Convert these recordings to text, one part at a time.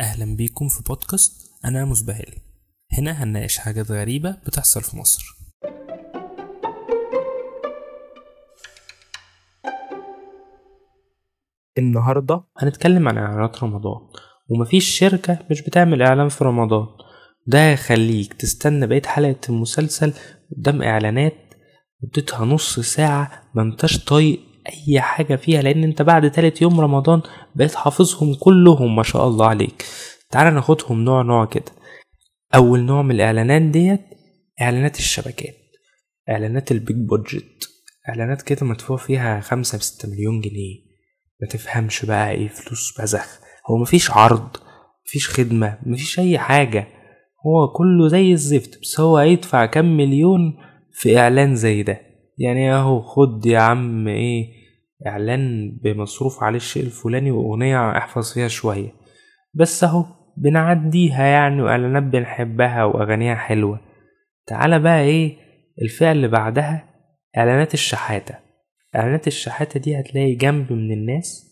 أهلا بيكم في بودكاست أنا مسبهل هنا هنناقش حاجات غريبة بتحصل في مصر. النهاردة هنتكلم عن إعلانات رمضان ومفيش شركة مش بتعمل إعلان في رمضان. ده يخليك تستنى بقية حلقة المسلسل قدام إعلانات مدتها نص ساعة ما انتش طايق أي حاجة فيها لأن أنت بعد تالت يوم رمضان بقيت حافظهم كلهم ما شاء الله عليك. تعال ناخدهم نوع نوع كده. أول نوع من الإعلانات ديت إعلانات الشبكات إعلانات البيج بودجت. إعلانات كده مدفوع فيها خمسة بستة مليون جنيه. ما تفهمش بقى إيه فلوس بزخ هو مفيش عرض مفيش خدمة مفيش أي حاجة. هو كله زي الزفت بس هو هيدفع كام مليون في إعلان زي ده؟ يعني أهو خد يا عم إيه إعلان بمصروف عليه الشيء الفلاني وأغنية أحفظ فيها شوية. بس أهو بنعديها يعني وإعلانات بنحبها وأغانيها حلوة. تعالى بقى إيه الفئة اللي بعدها إعلانات الشحاتة. إعلانات الشحاتة دي هتلاقي جنب من الناس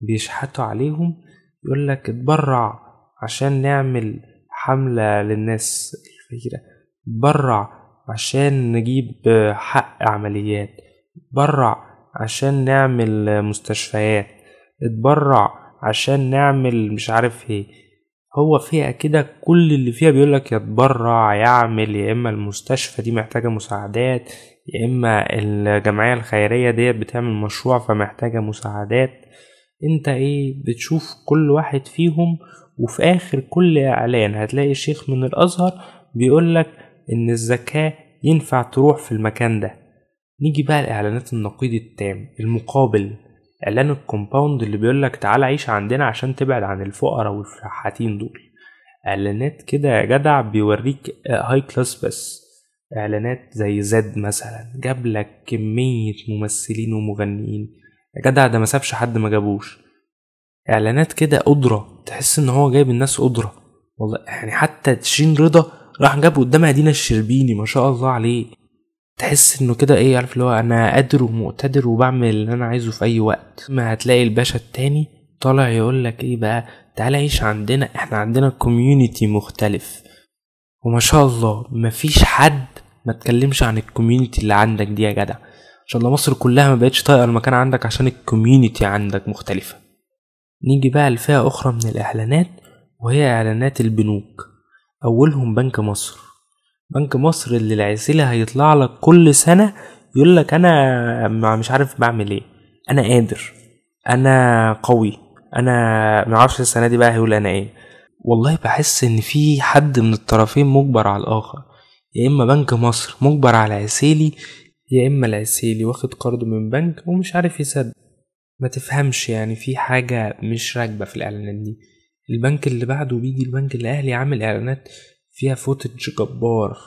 بيشحتوا عليهم يقولك اتبرع عشان نعمل حملة للناس الفقيرة. اتبرع عشان نجيب حق عمليات. اتبرع عشان نعمل مستشفيات اتبرع عشان نعمل مش عارف إيه. هو فيها كده كل اللي فيها بيقولك يتبرع يعمل يا إما المستشفى دي محتاجة مساعدات يا إما الجمعية الخيرية دي بتعمل مشروع فمحتاجة مساعدات. انت إيه بتشوف كل واحد فيهم وفي آخر كل إعلان هتلاقي شيخ من الأزهر بيقولك إن الزكاة ينفع تروح في المكان ده. نيجي بقى الاعلانات النقيض التام المقابل. إعلان ال compound اللي بيقولك تعالى عيش عندنا عشان تبعد عن الفقراء والفلاحين دول. إعلانات كده يا جدع بيوريك high class بس. إعلانات زي زد مثلا جاب لك كمية ممثلين ومغنيين. يا جدع ده ما سابش حد ما جابوش. إعلانات كده قدرة تحس إن هو جايب الناس قدرة والله يعني حتى شيرين رضا راح جاب قدامها دينا الشربيني ما شاء الله عليه. تحس انه كده إيه عارف اللي هو أنا قادر ومقتدر وبعمل اللي أنا عايزه في اي وقت. ما هتلاقي الباشا التاني طالع يقول لك إيه بقى تعالى عيش عندنا إحنا عندنا community مختلف. وما شاء الله مفيش حد ما تكلمش عن ال community اللي عندك دي يا جدع. ان شاء الله مصر كلها ما بقتش طايقة المكان عندك عشان ال community عندك مختلفة. نيجي بقى لفئة أخرى من الإعلانات وهي إعلانات البنوك. أولهم بنك مصر. بنك مصر اللي العسيلة هيطلع لك كل سنة يقول لك أنا مش عارف بعمل إيه. أنا قادر. أنا قوي. أنا معرفش السنة دي بقى هيقول أنا إيه. والله بحس إن في حد من الطرفين مجبر على الآخر. يا إما بنك مصر مجبر على العسيلي يا إما العسيلي واخد قرض من بنك ومش عارف يسدد ما تفهمش يعني في حاجة مش راكبة في الإعلانات دي. البنك اللي بعده بيجي البنك الأهلي عامل إعلانات فيها footage جبار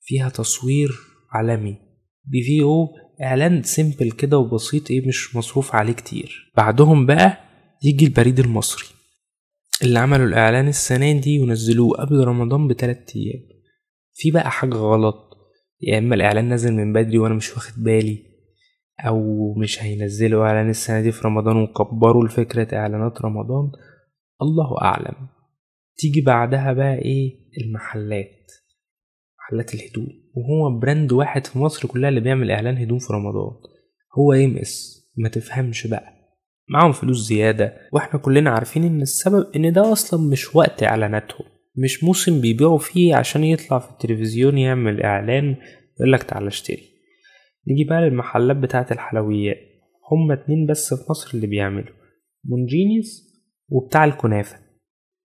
فيها تصوير عالمي. ب VO إعلان simple كده وبسيط إيه مش مصروف عليه كتير. بعدهم بقى يجي البريد المصري. اللي عملوا الإعلان السنة دي ونزلوه قبل رمضان بتلات أيام. في بقى حاجة غلط. يا إما الإعلان نازل من بدري وأنا مش واخد بالي أو مش هينزلوا إعلان السنة دي في رمضان وكبروا لفكرة إعلانات رمضان. الله أعلم. تيجي بعدها بقى إيه؟ المحلات محلات الهدوم. وهو brand واحد في مصر كلها اللي بيعمل إعلان هدوم في رمضان. هو إم إس ما تفهمش بقى. معاهم فلوس زيادة. وإحنا كلنا عارفين إن السبب إن ده أصلا مش وقت إعلاناتهم. مش موسم بيبيعوا فيه عشان يطلع في التلفزيون يعمل إعلان يقولك تعالى اشتري. نيجي بقى للمحلات بتاعة الحلويات. هما اتنين بس في مصر اللي بيعملوا. مونجينيز وبتاع الكنافة.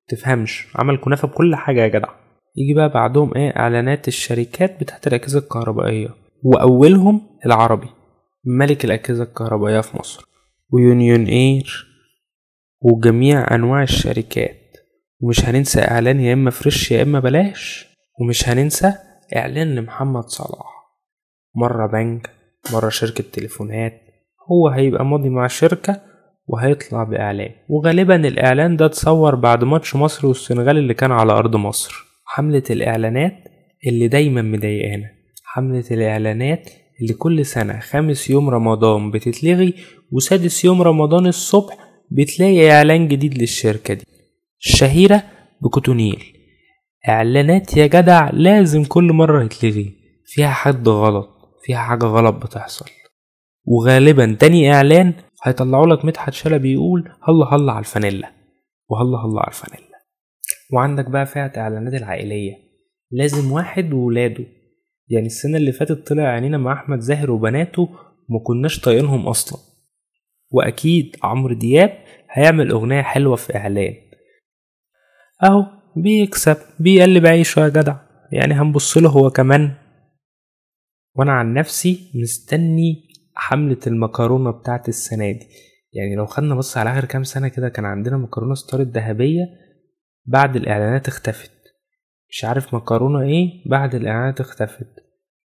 تفهمش. عمل كنافة بكل حاجة يا جدع. يجي بقى بعدهم إيه؟ إعلانات الشركات بتاعت الأجهزة الكهربائية. وأولهم العربي. ملك الأجهزة الكهربائية في مصر. ويونيون إير. وجميع أنواع الشركات. ومش هننسى إعلان يا إما فريش يا إما بلاش. ومش هننسى إعلان لمحمد صلاح. مرة بنك مرة شركة تليفونات. هو هيبقى ماضي مع شركة وهيطلع بإعلان. وغالبا الإعلان ده اتصور بعد ماتش مصر والسنغال اللي كان على أرض مصر. حملة الإعلانات اللي دايما مضايقانا. حملة الإعلانات اللي كل سنة خامس يوم رمضان بتتلغي وسادس يوم رمضان الصبح بتلاقي إعلان جديد للشركة دي. الشهيرة بكوتونيل. إعلانات يا جدع لازم كل مرة يتلغي. فيها حد غلط. فيها حاجة غلط بتحصل. وغالبا تاني إعلان هيطلعوا لك مدحت شلبي يقول هلا هلا على الفانيلا وهلا هلا على الفانيلا. وعندك بقى فئة إعلانات العائلية لازم واحد وولاده. يعني السنة اللي فاتت طلع عينينا مع أحمد زاهر وبناته ما كناش طايقينهم أصلا. وأكيد عمرو دياب هيعمل أغنية حلوة في إعلان. أهو بيكسب بيقلب عيشه يا جدع. يعني هنبص له هو كمان. وأنا عن نفسي مستني حملة المكرونة بتاعت السنة دي. يعني لو خدنا بص على آخر كام سنة كده كان عندنا مكرونة ستار الذهبية بعد الإعلانات اختفت. مش عارف مكرونة إيه بعد الإعلانات اختفت.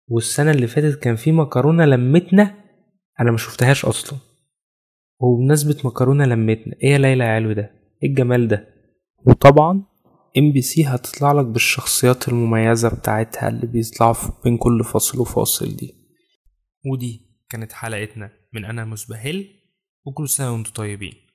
والسنة اللي فاتت كان في مكرونة لمتنا أنا ما شفتهاش أصلا. وبمناسبة مكرونة لمتنا إيه يا ليلى يا علوي ده؟ إيه الجمال ده؟ وطبعا إم بي سي هتطلع لك بالشخصيات المميزة بتاعتها اللي بيطلعوا بين كل فصل وفاصل دي. ودي كانت حلقتنا من أنا مسبهل وكل سنة وأنتم طيبين.